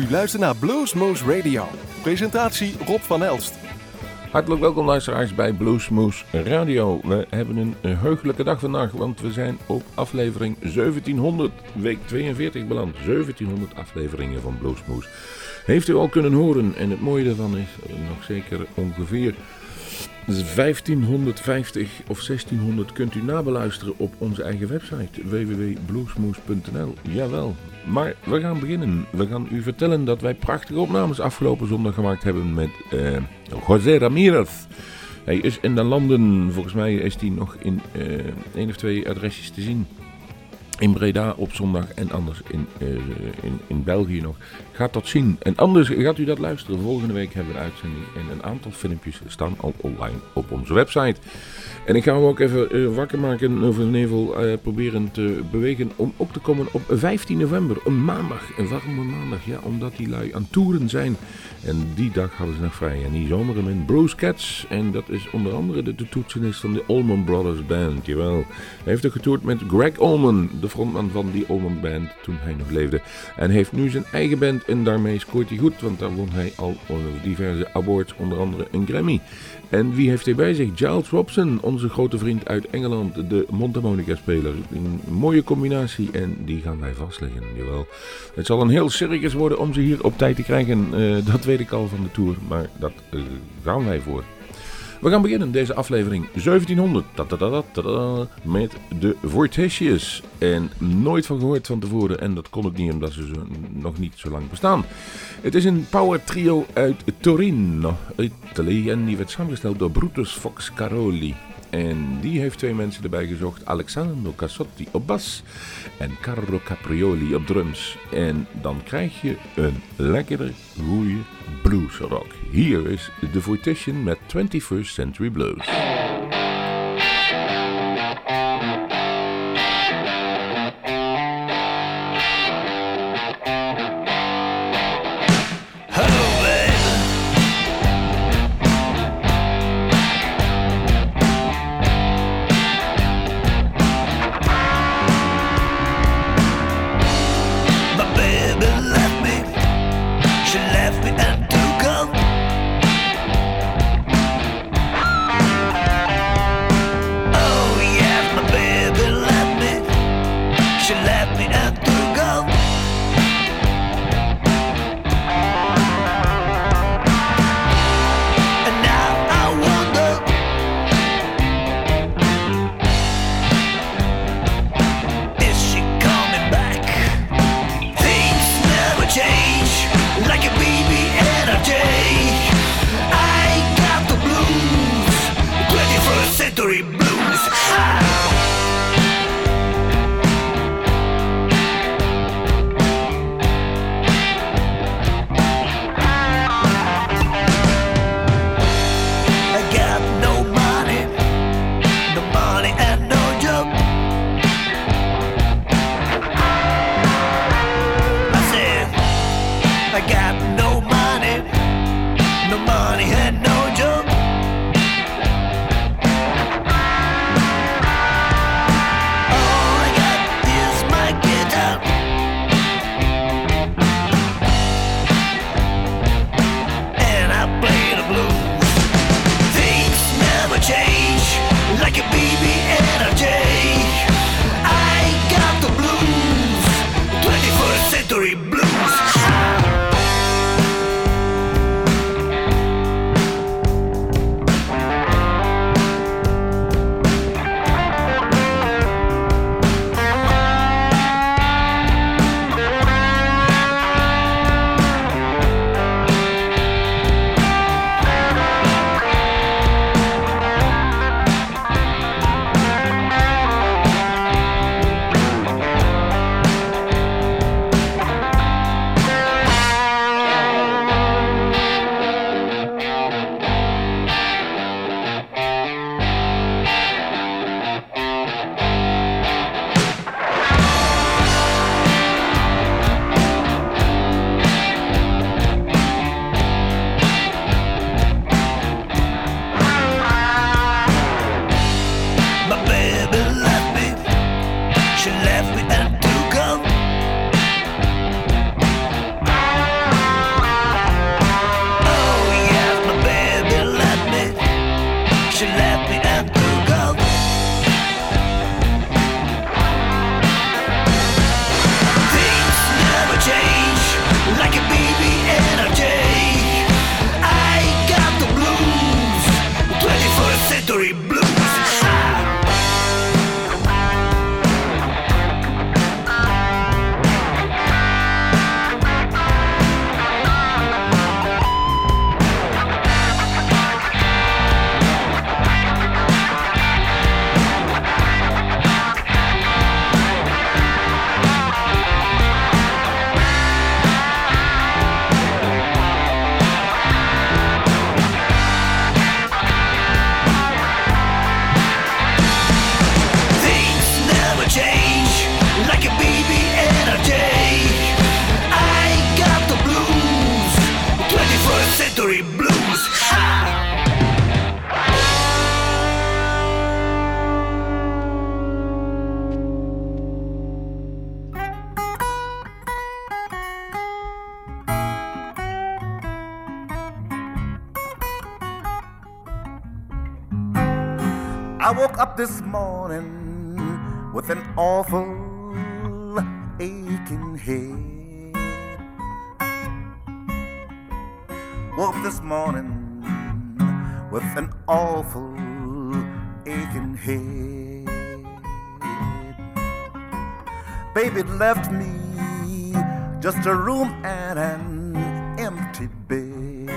U luistert naar Bluesmoose Radio. Presentatie Rob van Elst. Hartelijk welkom luisteraars bij Bluesmoose Radio. We hebben een heugelijke dag vandaag, want we zijn op aflevering 1700, week 42 beland. 1700 afleveringen van Bluesmoose. Heeft u al kunnen horen en het mooie daarvan is nog zeker ongeveer 1550 of 1600 kunt u nabeluisteren op onze eigen website www.bluesmoose.nl. Jawel, maar we gaan beginnen. We gaan u vertellen dat wij prachtige opnames afgelopen zondag gemaakt hebben met uh, José Ramirez. Hij is in de landen, volgens mij is hij nog in uh, één of twee adresjes te zien in Breda op zondag en anders in, uh, in, in België nog. Gaat dat zien. En anders gaat u dat luisteren. Volgende week hebben we een uitzending en een aantal filmpjes staan al online op onze website. En ik ga hem ook even uh, wakker maken over de nevel, uh, proberen te bewegen om op te komen op 15 november, een maandag. Een warme maandag, ja, omdat die lui aan toeren zijn. En die dag hadden ze nog vrij. En die zomeren met Bruce Cats. En dat is onder andere de, de toetsenist van de Allman Brothers Band. Jawel. Hij heeft ook getoerd met Greg Allman, frontman van die Allman Band toen hij nog leefde. En heeft nu zijn eigen band en daarmee scoort hij goed. Want daar won hij al diverse awards, onder andere een Grammy. En wie heeft hij bij zich? Giles Robson, onze grote vriend uit Engeland, de mondharmonica-speler. Een mooie combinatie en die gaan wij vastleggen, jawel. Het zal een heel circus worden om ze hier op tijd te krijgen, uh, dat weet ik al van de tour, maar dat uh, gaan wij voor. We gaan beginnen deze aflevering 1700 ta -ta -ta met de Vorticius. En nooit van gehoord van tevoren en dat kon ik niet omdat ze nog niet zo lang bestaan. Het is een power trio uit Torino, Italië en die werd samengesteld door Brutus Fox Caroli. En die heeft twee mensen erbij gezocht. Alexandro Cassotti op bas en Carlo Caprioli op drums. En dan krijg je een lekkere, goede bluesrock. Hier is The Fortition met 21st Century Blues. Left me just a room and an empty bed.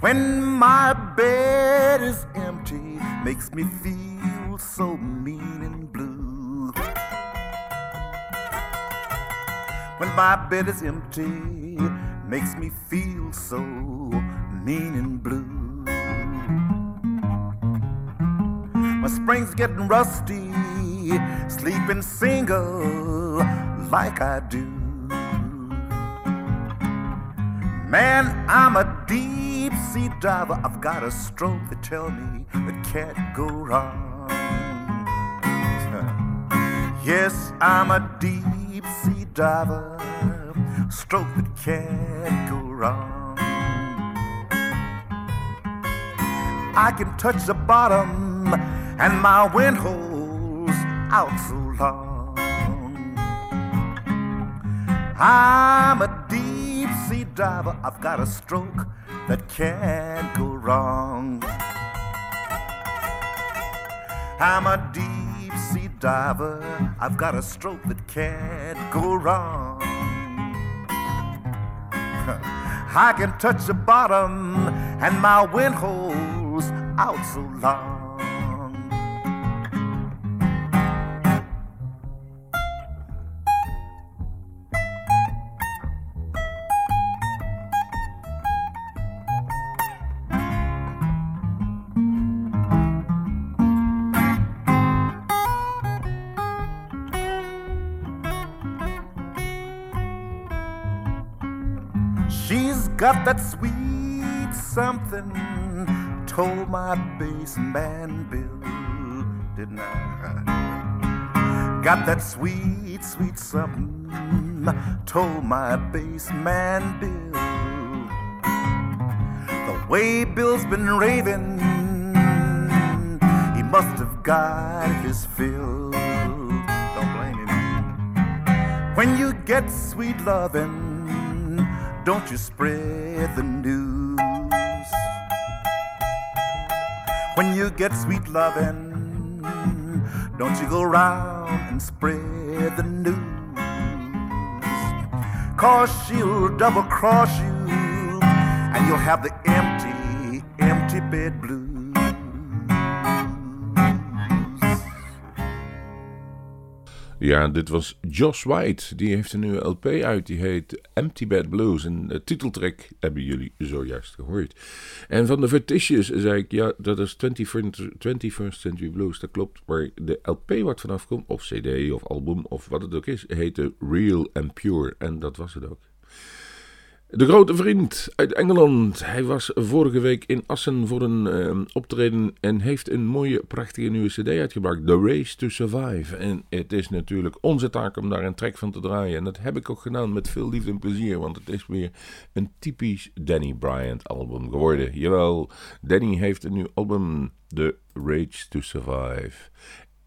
When my bed is empty, makes me feel so mean and blue. When my bed is empty, makes me feel so mean and blue. My spring's getting rusty, sleeping single like I do. Man, I'm a deep sea diver. I've got a stroke that tell me it can't go wrong. yes, I'm a deep sea diver. Stroke that can't go wrong. I can touch the bottom and my wind holds out so long. I'm a deep sea diver. I've got a stroke that can't go wrong. I'm a deep sea diver. I've got a stroke that can't go wrong. I can touch the bottom and my wind holds out so long. Got that sweet something, told my bass man Bill, didn't I? Got that sweet, sweet something, told my bass man Bill. The way Bill's been raving, he must have got his fill. Don't blame him. When you get sweet loving, don't you spread the news. When you get sweet loving, don't you go round and spread the news. Cause she'll double cross you, and you'll have the empty, empty bed blues. Ja, dit was Josh White. Die heeft een nieuwe LP uit. Die heet Empty Bed Blues. En de titeltrack hebben jullie zojuist gehoord. En van de Fictitious zei ik, ja, dat is 21st Century Blues. Dat klopt. Maar de LP wat vanaf komt, of CD of album of wat het ook is, heette Real and Pure. En dat was het ook. De grote vriend uit Engeland. Hij was vorige week in Assen voor een uh, optreden en heeft een mooie, prachtige nieuwe CD uitgebracht. The Race to Survive. En het is natuurlijk onze taak om daar een track van te draaien. En dat heb ik ook gedaan met veel liefde en plezier, want het is weer een typisch Danny Bryant album geworden. Jawel, Danny heeft een nieuw album, The Rage to Survive.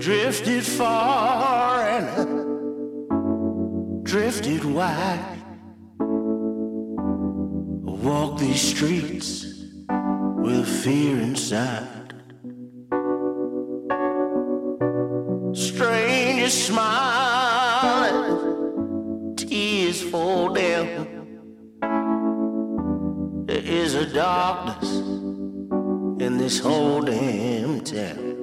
drifted far and drifted wide. Walk these streets with fear inside. Strangers smile, tears fall down. There is a darkness in this whole damn town.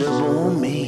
Invisible me.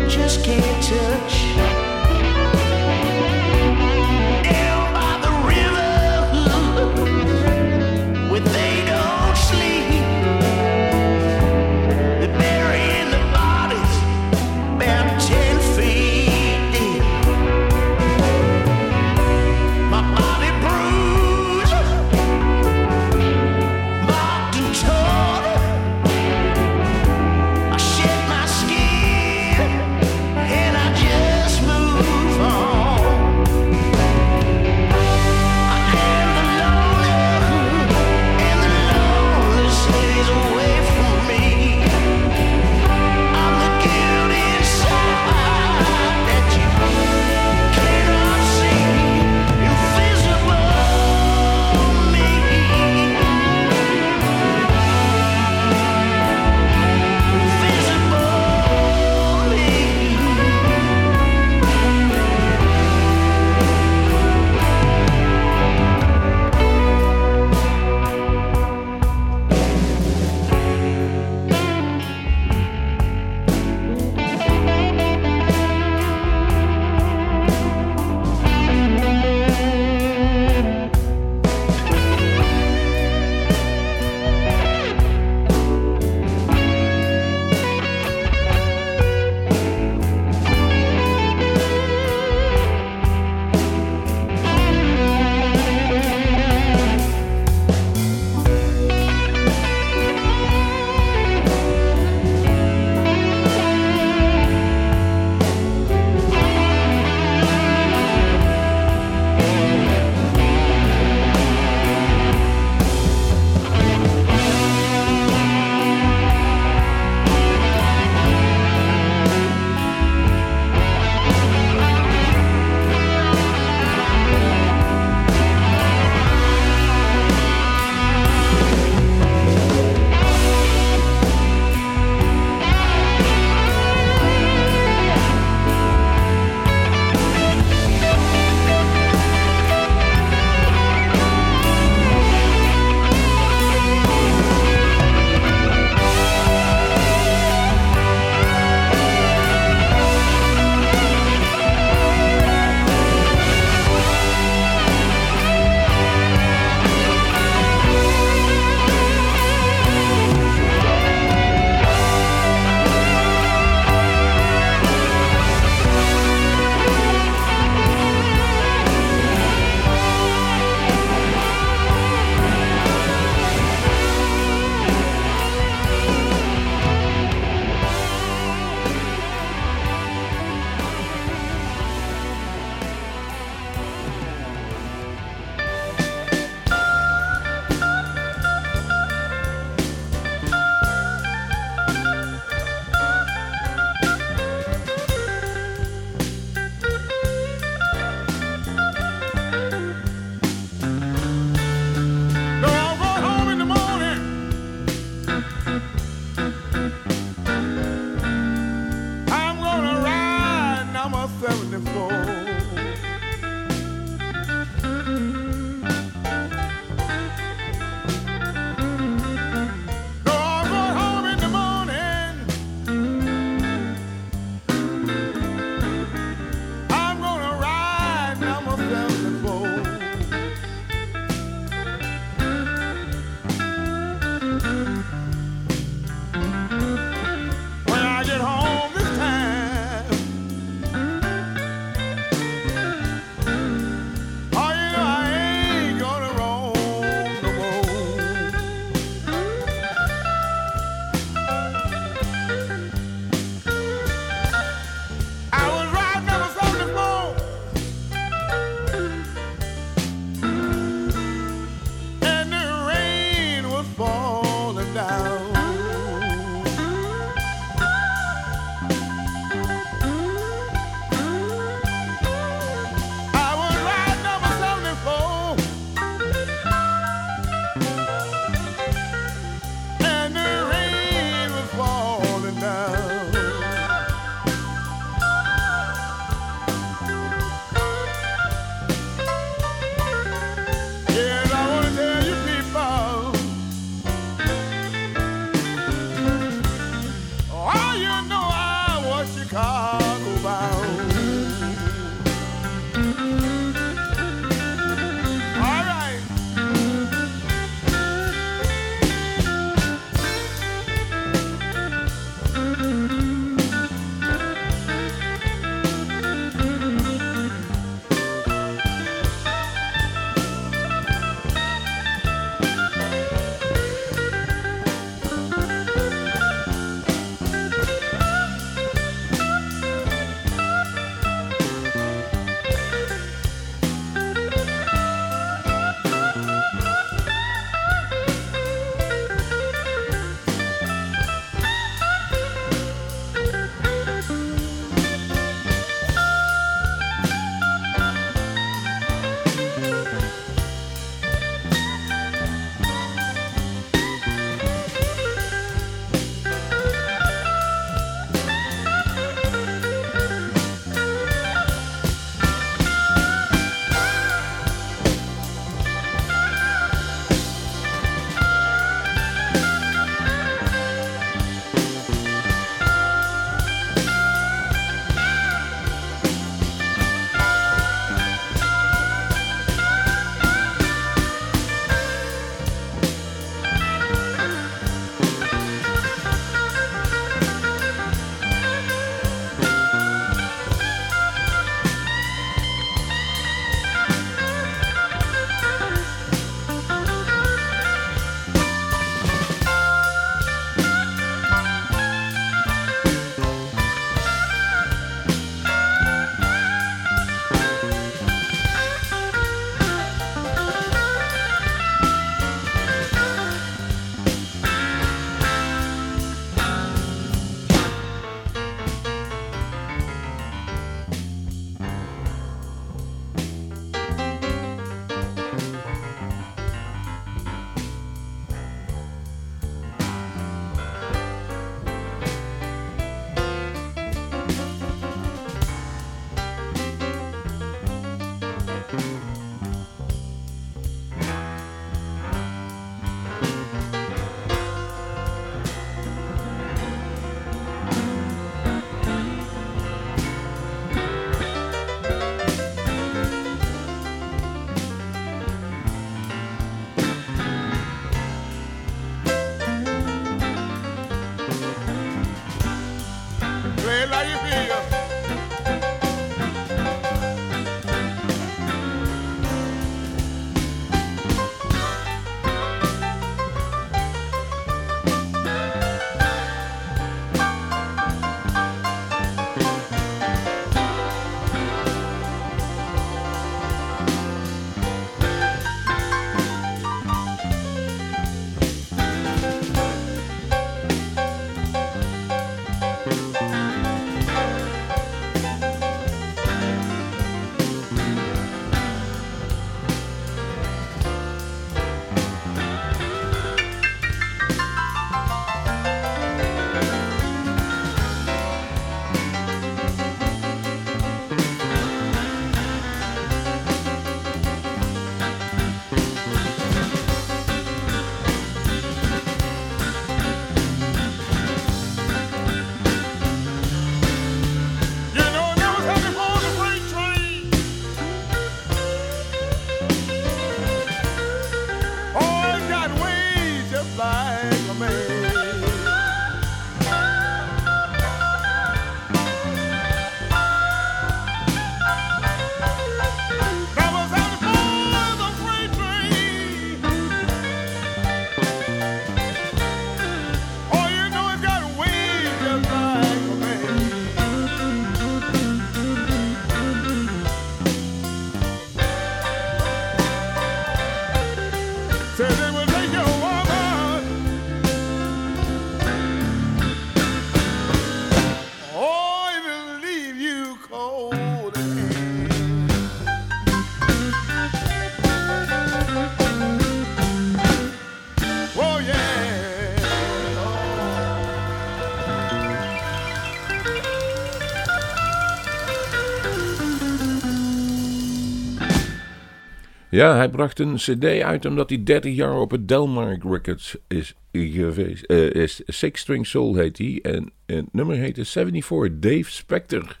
Ja, hij bracht een cd uit omdat hij 30 jaar op het Delmark Records is geweest. Eh, is Six String Soul heet hij. En het nummer heette 74 Dave Spector.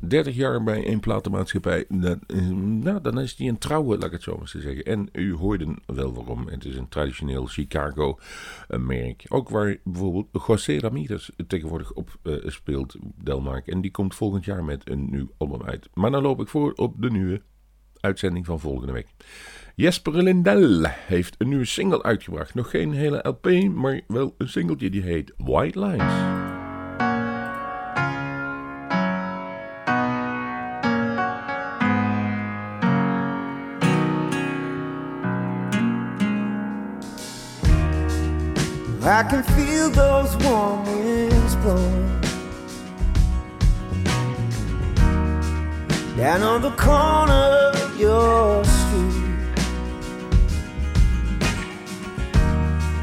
30 jaar bij een platenmaatschappij. Nou, dan is hij een trouwe, laat ik het zo maar eens zeggen. En u hoorde wel waarom. Het is een traditioneel Chicago eh. Ook waar bijvoorbeeld José Ramirez tegenwoordig op eh, speelt, Delmark. En die komt volgend jaar met een nieuw album uit. Maar dan loop ik voor op de nieuwe uitzending van volgende week. Jesper Lindell heeft een nieuwe single uitgebracht. Nog geen hele LP, maar wel een singeltje die heet White Lines. I can feel those warm winds blowing down on the corner your street.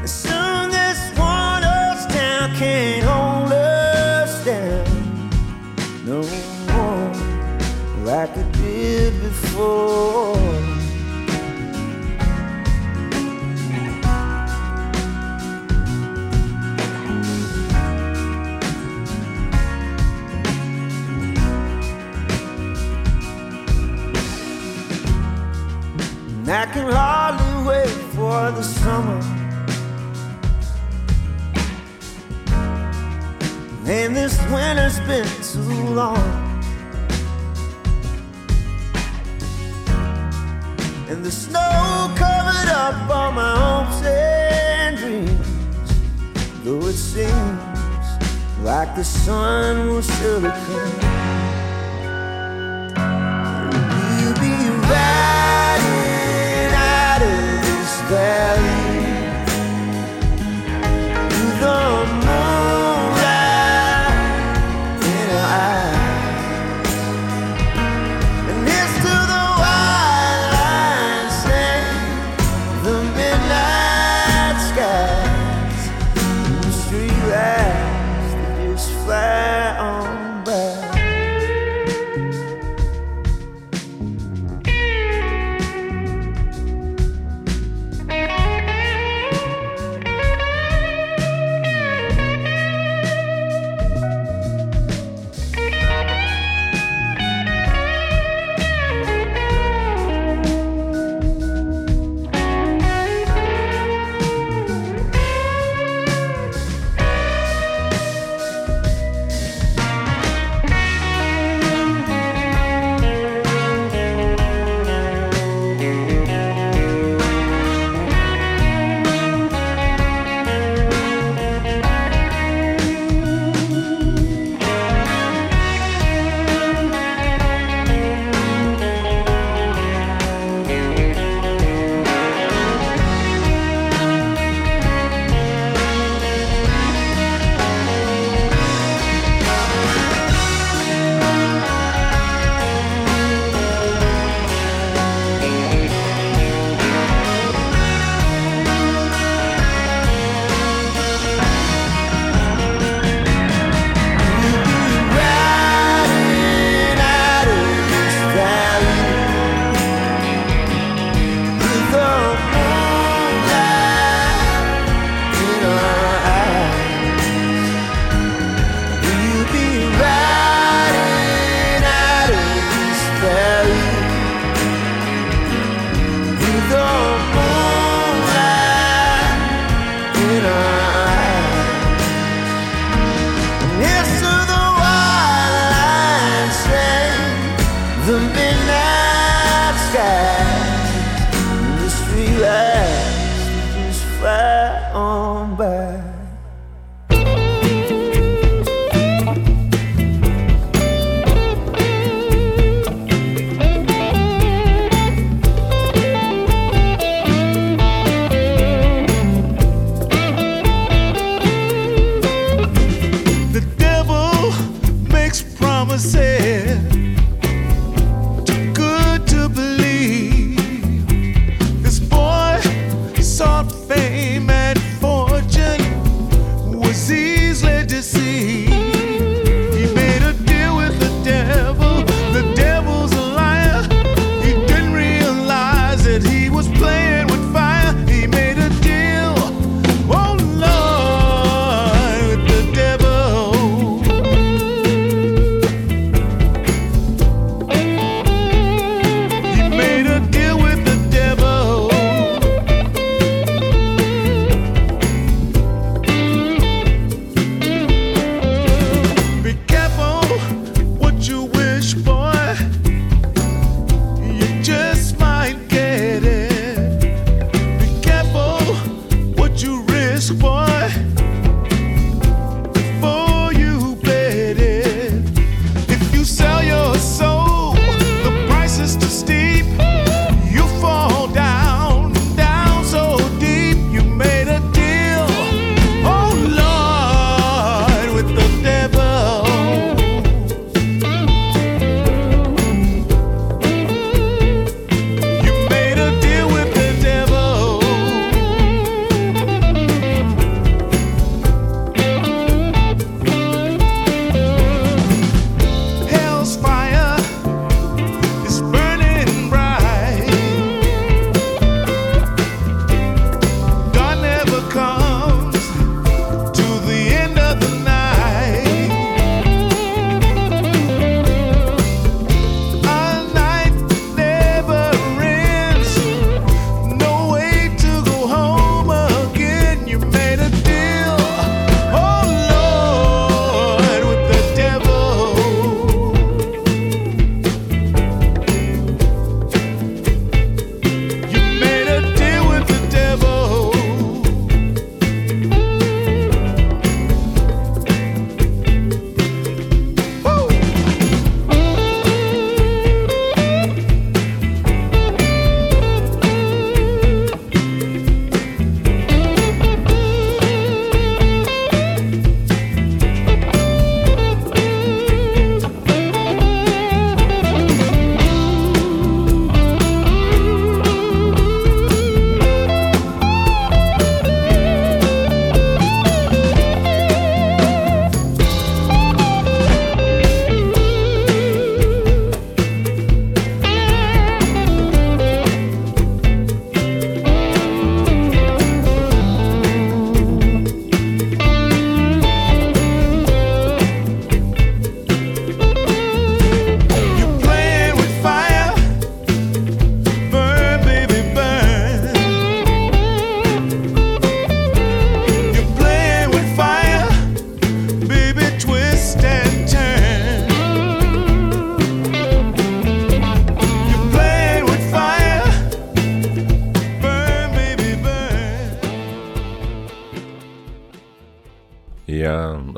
And soon this one us town can't hold us down no more like it did before. Can hardly wait for the summer. And this winter's been too long. And the snow covered up all my hopes and dreams. Though it seems like the sun will surely come. We'll be riding on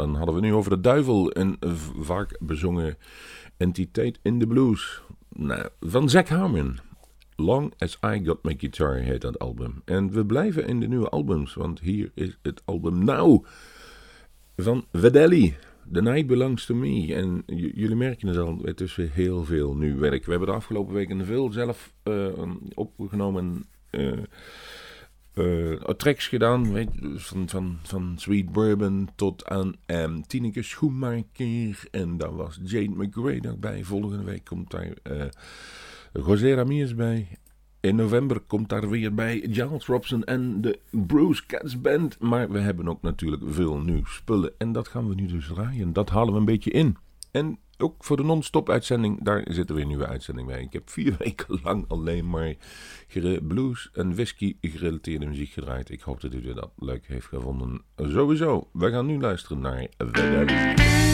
dan hadden we nu over de duivel, een vaak bezongen entiteit in de blues. Nou, van Zack Harmon. Long as I Got My Guitar heet dat album. En we blijven in de nieuwe albums, want hier is het album Now van Vedelli. The Night Belongs to Me. En jullie merken het al, het is weer heel veel nu werk. We hebben de afgelopen weken veel zelf eh, opgenomen. eh eh, tracks gedaan, weet, dus van, van, van Sweet Bourbon tot aan ehm Tineke Schoenmaker. En daar was Jade McRae nog bij. Volgende week komt daar eh José Ramirez bij. In november komt daar weer bij Giles Robson en de Bruce Cats Band. Maar we hebben ook natuurlijk veel nieuw spullen. En dat gaan we nu dus draaien. Dat halen we een beetje in. En ook voor de non-stop uitzending, daar zit er weer een nieuwe uitzending bij. Ik heb vier weken lang alleen maar blues en whisky gerelateerde muziek gedraaid. Ik hoop dat u dat leuk heeft gevonden. Sowieso, we gaan nu luisteren naar Vedel.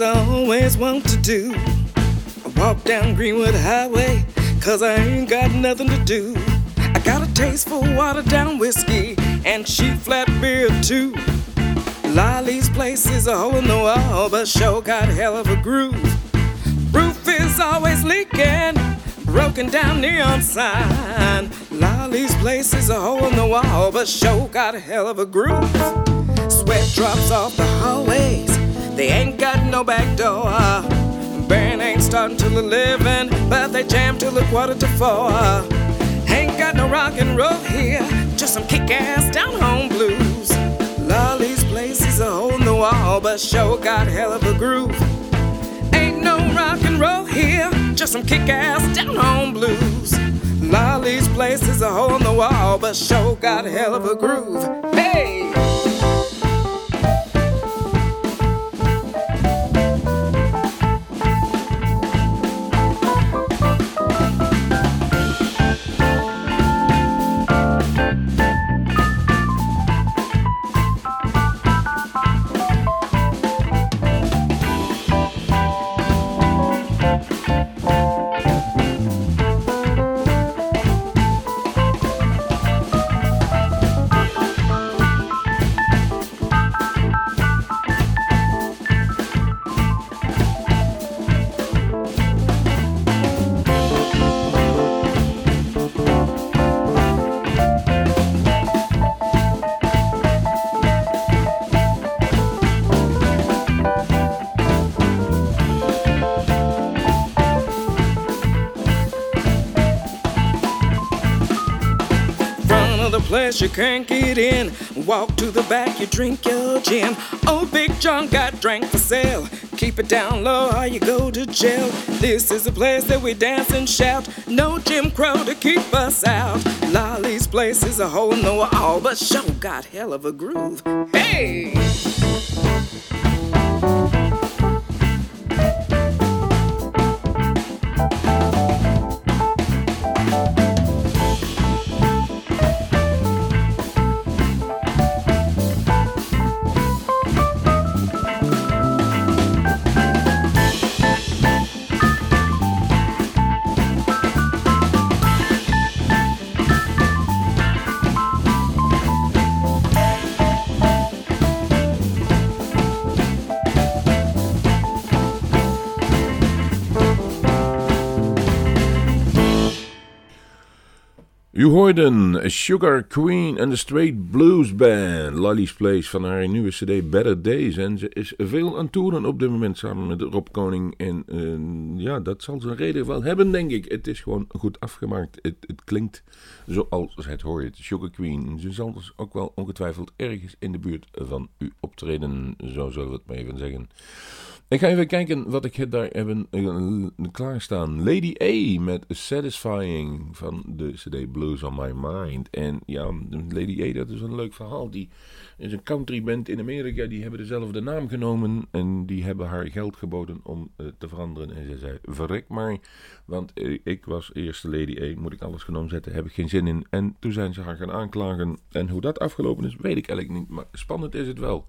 I always want to do, I walk down Greenwood Highway, cause I ain't got nothing to do. I got a taste for watered down whiskey and cheap flat beer too. Lolly's place is a hole in the wall, but sure got hell of a groove. Roof is always leaking, broken down neon sign. Lolly's place is a hole in the wall, but sure got a hell of a groove. Sweat drops off the hallways, they ain't got no back door. Band ain't starting till 11, but they jam till a quarter to four. Ain't got no rock and roll here, just some kick ass down home blues. Lolly's place is a hole in the wall, but sure got hell of a groove. Ain't no rock and roll here, just some kick ass down home blues. Lolly's place is a hole in the wall, but sure got hell of a groove. Hey! Place you can't get in. Walk to the back, you drink your gin. Old Big John got drank for sale. Keep it down low or you go to jail. This is a place that we dance and shout. No Jim Crow to keep us out. Lolly's place is a hole in the wall, but show got hell of a groove. Hey! U hoorden Sugar Queen en de Straight Blues Band, Lolly's Place van haar nieuwe cd Better Days. En ze is veel aan toeren op dit moment samen met Rob Koning. En eh, ja, dat zal zijn reden wel hebben, denk ik. Het is gewoon goed afgemaakt. Het, het klinkt zoals het hoort. Sugar Queen. Ze zal dus ook wel ongetwijfeld ergens in de buurt van u optreden. Zo zullen we het maar even zeggen. Ik ga even kijken wat ik daar hebben uh, klaarstaan. Lady A met Satisfying van de CD Blues on My Mind. En ja, Lady A, dat is een leuk verhaal. Die is een country band in Amerika. Die hebben dezelfde naam genomen. En die hebben haar geld geboden om uh, te veranderen. En ze zei: Verrek maar. Want ik was eerste Lady A. Moet ik alles genomen zetten? Heb ik geen zin in. En toen zijn ze haar gaan aanklagen. En hoe dat afgelopen is, weet ik eigenlijk niet. Maar spannend is het wel.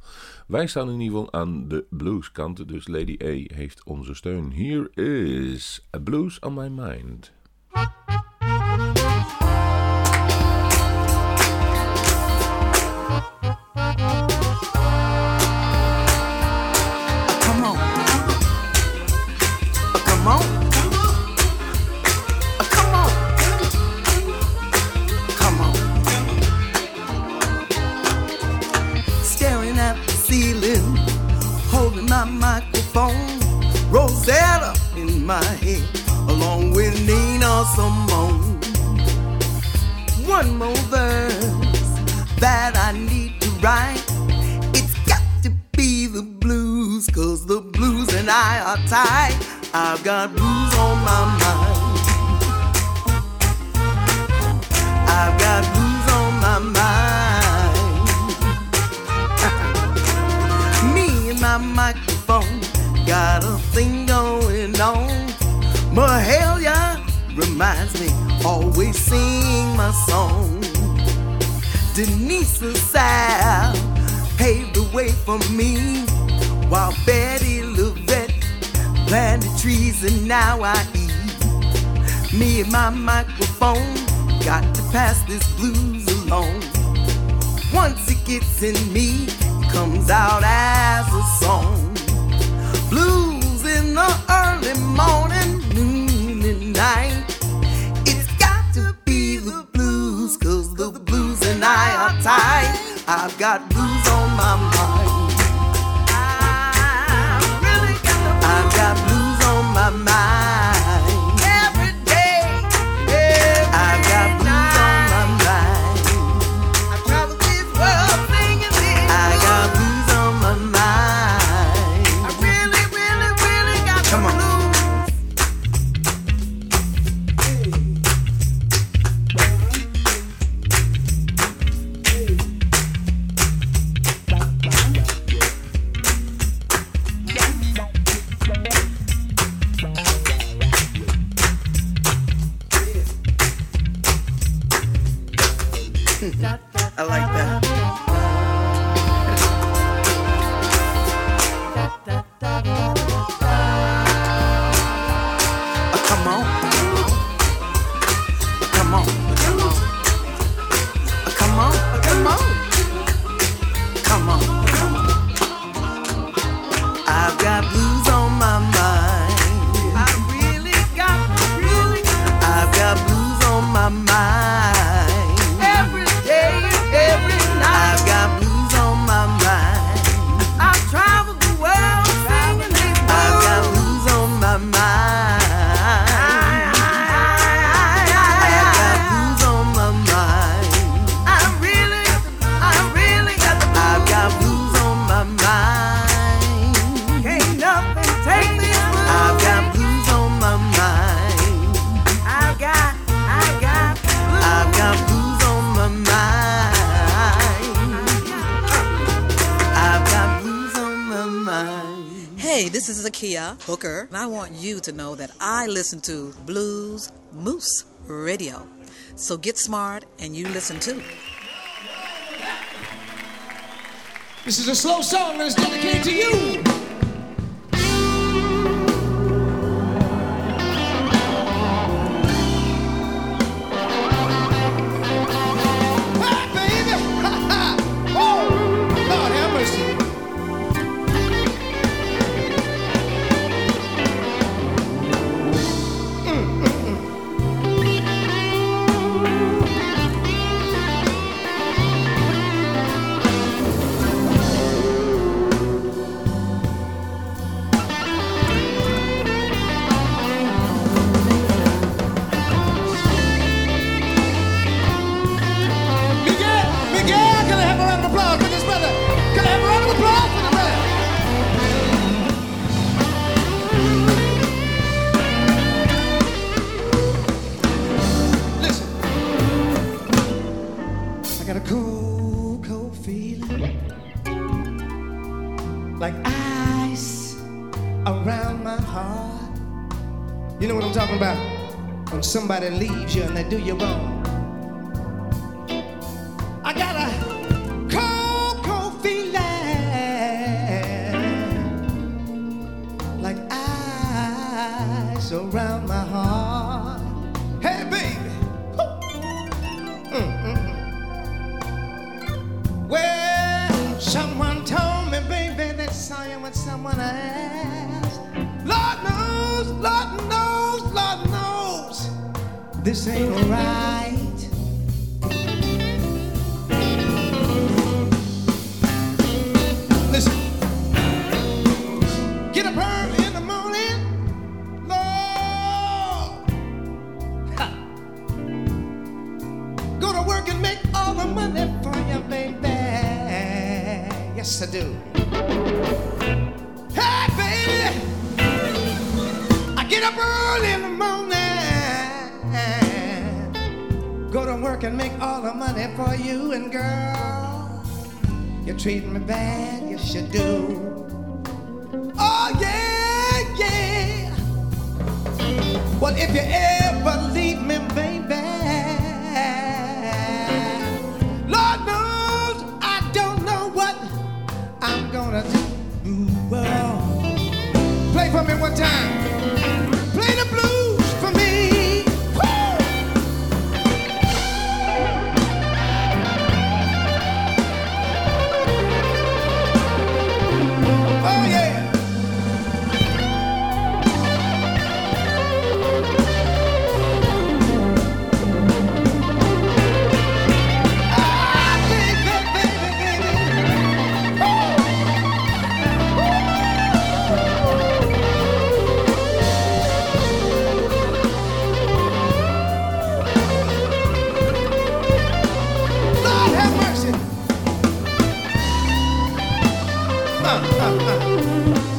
Wij staan in ieder geval aan de blueskant. Dus Lady A heeft onze steun. Hier is A Blues on My Mind. One more verse that I need to write. It's got to be the blues, cause the blues and I are tied. I've got blues on my mind. I've got blues on my mind. Me and my microphone got a thing going on. Mahalia reminds me, always sing my song. Denise LaSalle paved the way for me. while Bettye LaVette planted trees and now I eat. Me and my microphone got to pass this blues along. Once it gets in me, it comes out as a song. Blues in the early morning, noon and night. Blues and I are tight. I've got blues on my mind. Zakiya Hooker, and I want you to know that I listen to Blues Moose Radio. So get smart and you listen too. This is a slow song that's dedicated to you. Somebody leaves you and they do you wrong. I got a cold, cold feeling like ice around my heart. Hey, baby. Mm, mm, mm. Well, someone told me, baby, they saw you with someone else. This ain't right. Listen. Get up early in the morning. Lord. Ha. Go to work and make all the money for you, baby. Yes, I do. Hey, baby. I get up early and work and make all the money for you. And girl, you're treating me bad, you should do. Oh, yeah, yeah. Well, if you ever leave me, baby. Lord knows I don't know what I'm gonna do. Well, play for me one time. ah, ah.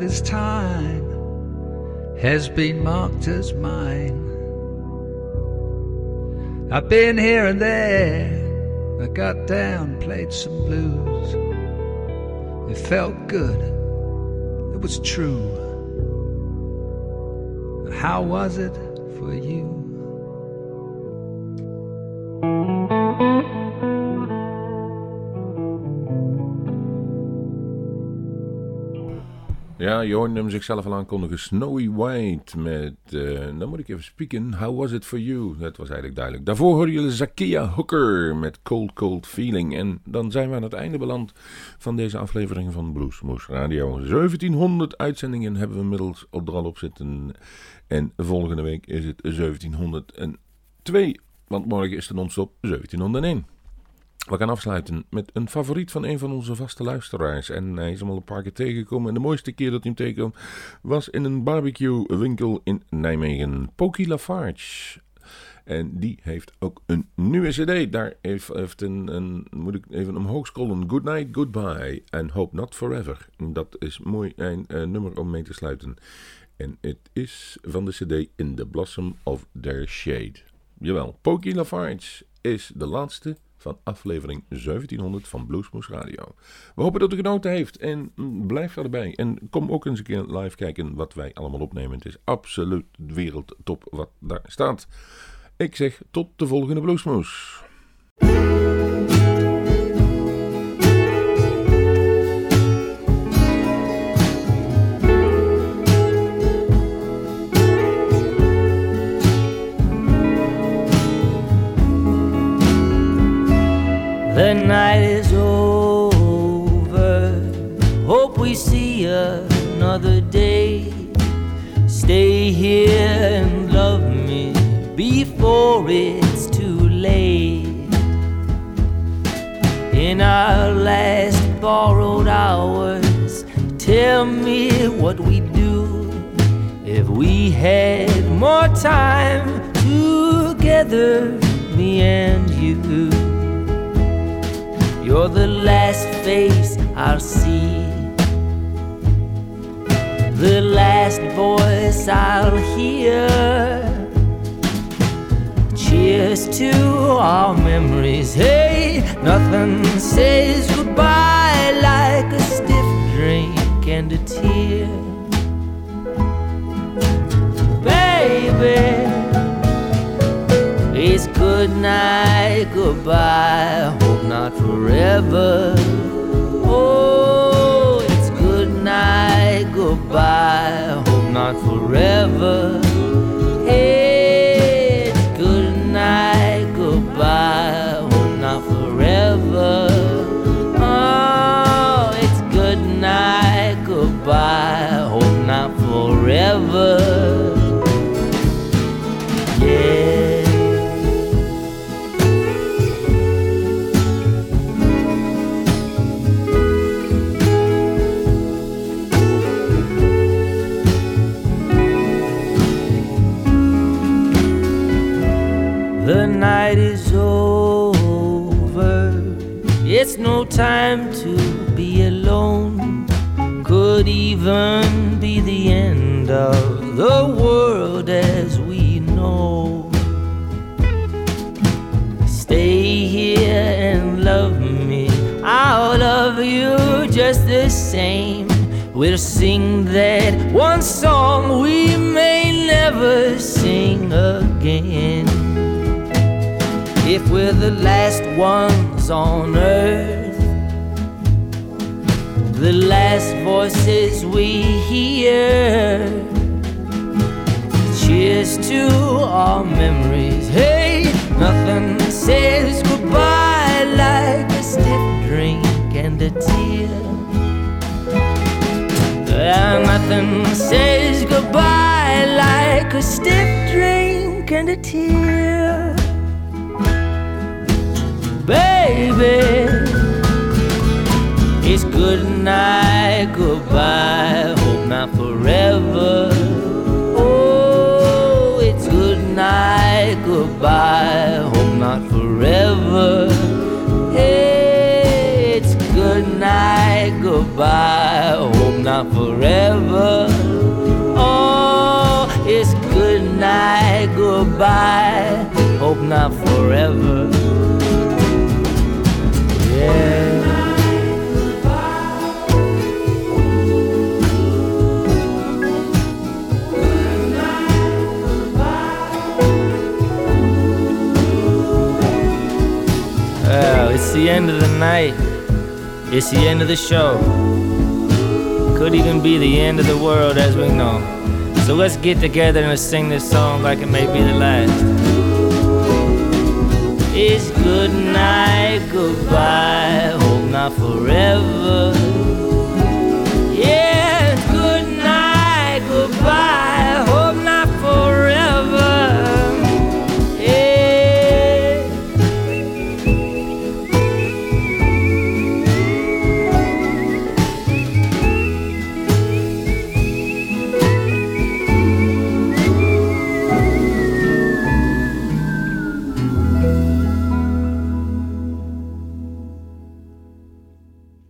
This time has been marked as mine. I've been here and there, I got down, played some blues. It felt good. It was true. How was it for you? Je hoorde hem zichzelf al aankondigen. Snowy White met, uh, dan moet ik even spieken, How Was It For You? Dat was eigenlijk duidelijk. Daarvoor hoorden jullie Zakia Hooker met Cold Cold Feeling. En dan zijn we aan het einde beland van deze aflevering van Bluesmoes Radio. 1700 uitzendingen hebben we inmiddels al er al op zitten. En volgende week is het 1702, want morgen is de non-stop 1701. We gaan afsluiten met een favoriet van een van onze vaste luisteraars. En hij is hem al een paar keer tegengekomen. En de mooiste keer dat hij hem tegenkwam was in een barbecue winkel in Nijmegen. Poki Lafarge. En die heeft ook een nieuwe cd. Daar heeft, heeft een, een, moet ik even omhoog scrollen. Good night, goodbye and hope not forever. Dat is mooi een uh, nummer om mee te sluiten. En het is van de cd In the Blossom of Their Shade. Jawel, Poki Lafarge is de laatste van aflevering 1700 van Bluesmoes Radio. We hopen dat u genoten heeft en blijf erbij. En kom ook eens een keer live kijken wat wij allemaal opnemen. Het is absoluut wereldtop wat daar staat. Ik zeg tot de volgende Bluesmoes. Before it's too late. In our last borrowed hours, tell me what we'd do if we had more time together, me and you. You're the last face I'll see, the last voice I'll hear. Cheers to our memories. Hey, nothing says goodbye like a stiff drink and a tear. Baby. It's good night, goodbye, hope not forever. Oh, it's good night, goodbye, hope not forever. Goodbye, time to be alone. Could even be the end of the world as we know. Stay here and love me. I'll love you just the same. We'll sing that one song we may never sing again. If we're the last ones on earth, the last voices we hear. Cheers to our memories. Hey, nothing says goodbye like a stiff drink and a tear. And nothing says goodbye like a stiff drink and a tear baby. Good night, goodbye, hope not forever. Oh, it's good night, goodbye, hope not forever. Hey, it's good night, goodbye, hope not forever. Oh, it's good night, goodbye, hope not forever. Yeah. End of the night. It's the end of the show. Could even be the end of the world as we know. So let's get together and let's sing this song like it may be the last. It's good night, goodbye, hope not forever.